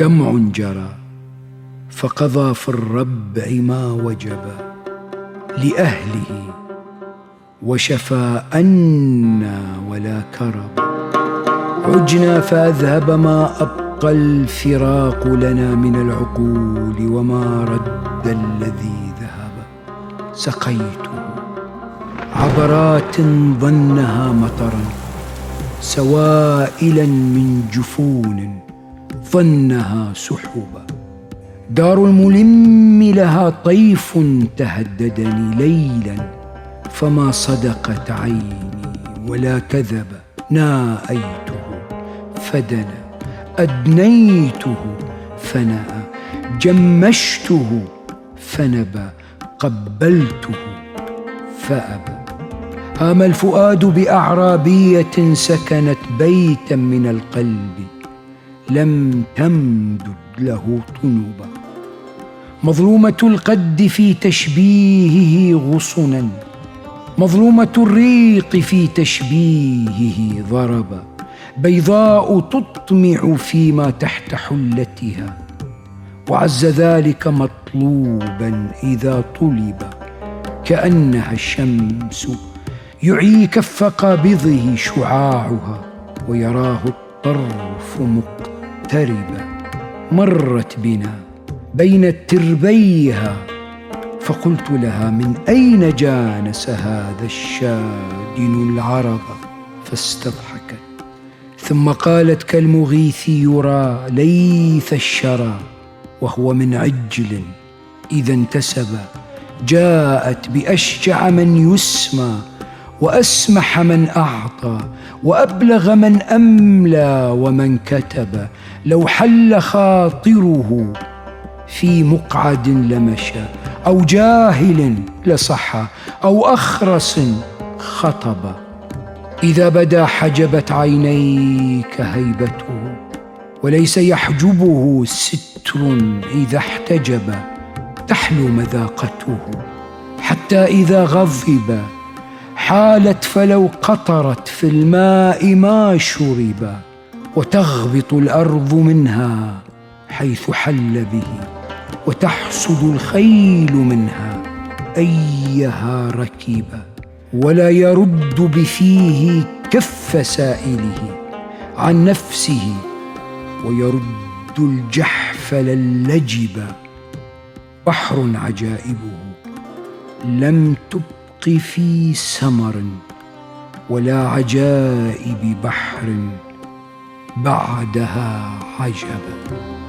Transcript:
دمع جرى فقضى في الربع ما وجب لأهله وشفى أنا ولا كرب. عجنا فأذهب ما أبقى الفراق لنا من العقول وما رد الذي ذهب. سقيته. عبرات ظنها مطرا. سوائلا من جفون ظنها سحبا. دار الملم لها طيف تهددني ليلا فما صدقت عيني ولا كذب نايته فدنا أدنيته فنأ جمشته فنبى قبلته فأبى. هام الفؤاد بأعرابية سكنت بيتا من القلب لم تمدد له طنبا مظلومة القد في تشبيهه غصنا مظلومة الريق في تشبيهه ضربا. بيضاء تطمع فيما تحت حلتها وعز ذلك مطلوبا إذا طلب كأنها الشمس يعي كف قابضه شعاعها ويراه الطرف مقتربا مرت بنا بين تربيها فقلت لها من أين جانس هذا الشادن العرض فاستضحكت ثم قالت كالمغيث يرى ليث الشرى وهو من عجل إذا انتسب جاءت بأشجع من يسمى وأسمح من أعطى وأبلغ من أملى ومن كتب. لو حل خاطره في مقعد لمشى أو جاهل لصح أو أخرس خطب. إذا بدا حجبت عينيك هيبته وليس يحجبه ستر إذا احتجب. تحلو مذاقته حتى إذا غضب حالت فلو قطرت في الماء ما شرب وتغبط الأرض منها حيث حل به وتحصد الخيل منها أيها ركب ولا يرد بفيه كف سائله عن نفسه ويرد الجحفل اللجب بحر عجائبه لم تبق في سمر ولا عجائب بحر بعدها عجبا